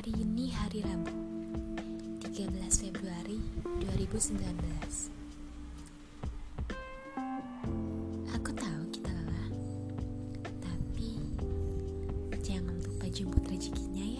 Hari ini hari Rabu 13 Februari 2019 Aku tahu kita lelah Tapi Jangan lupa jemput rezekinya ya.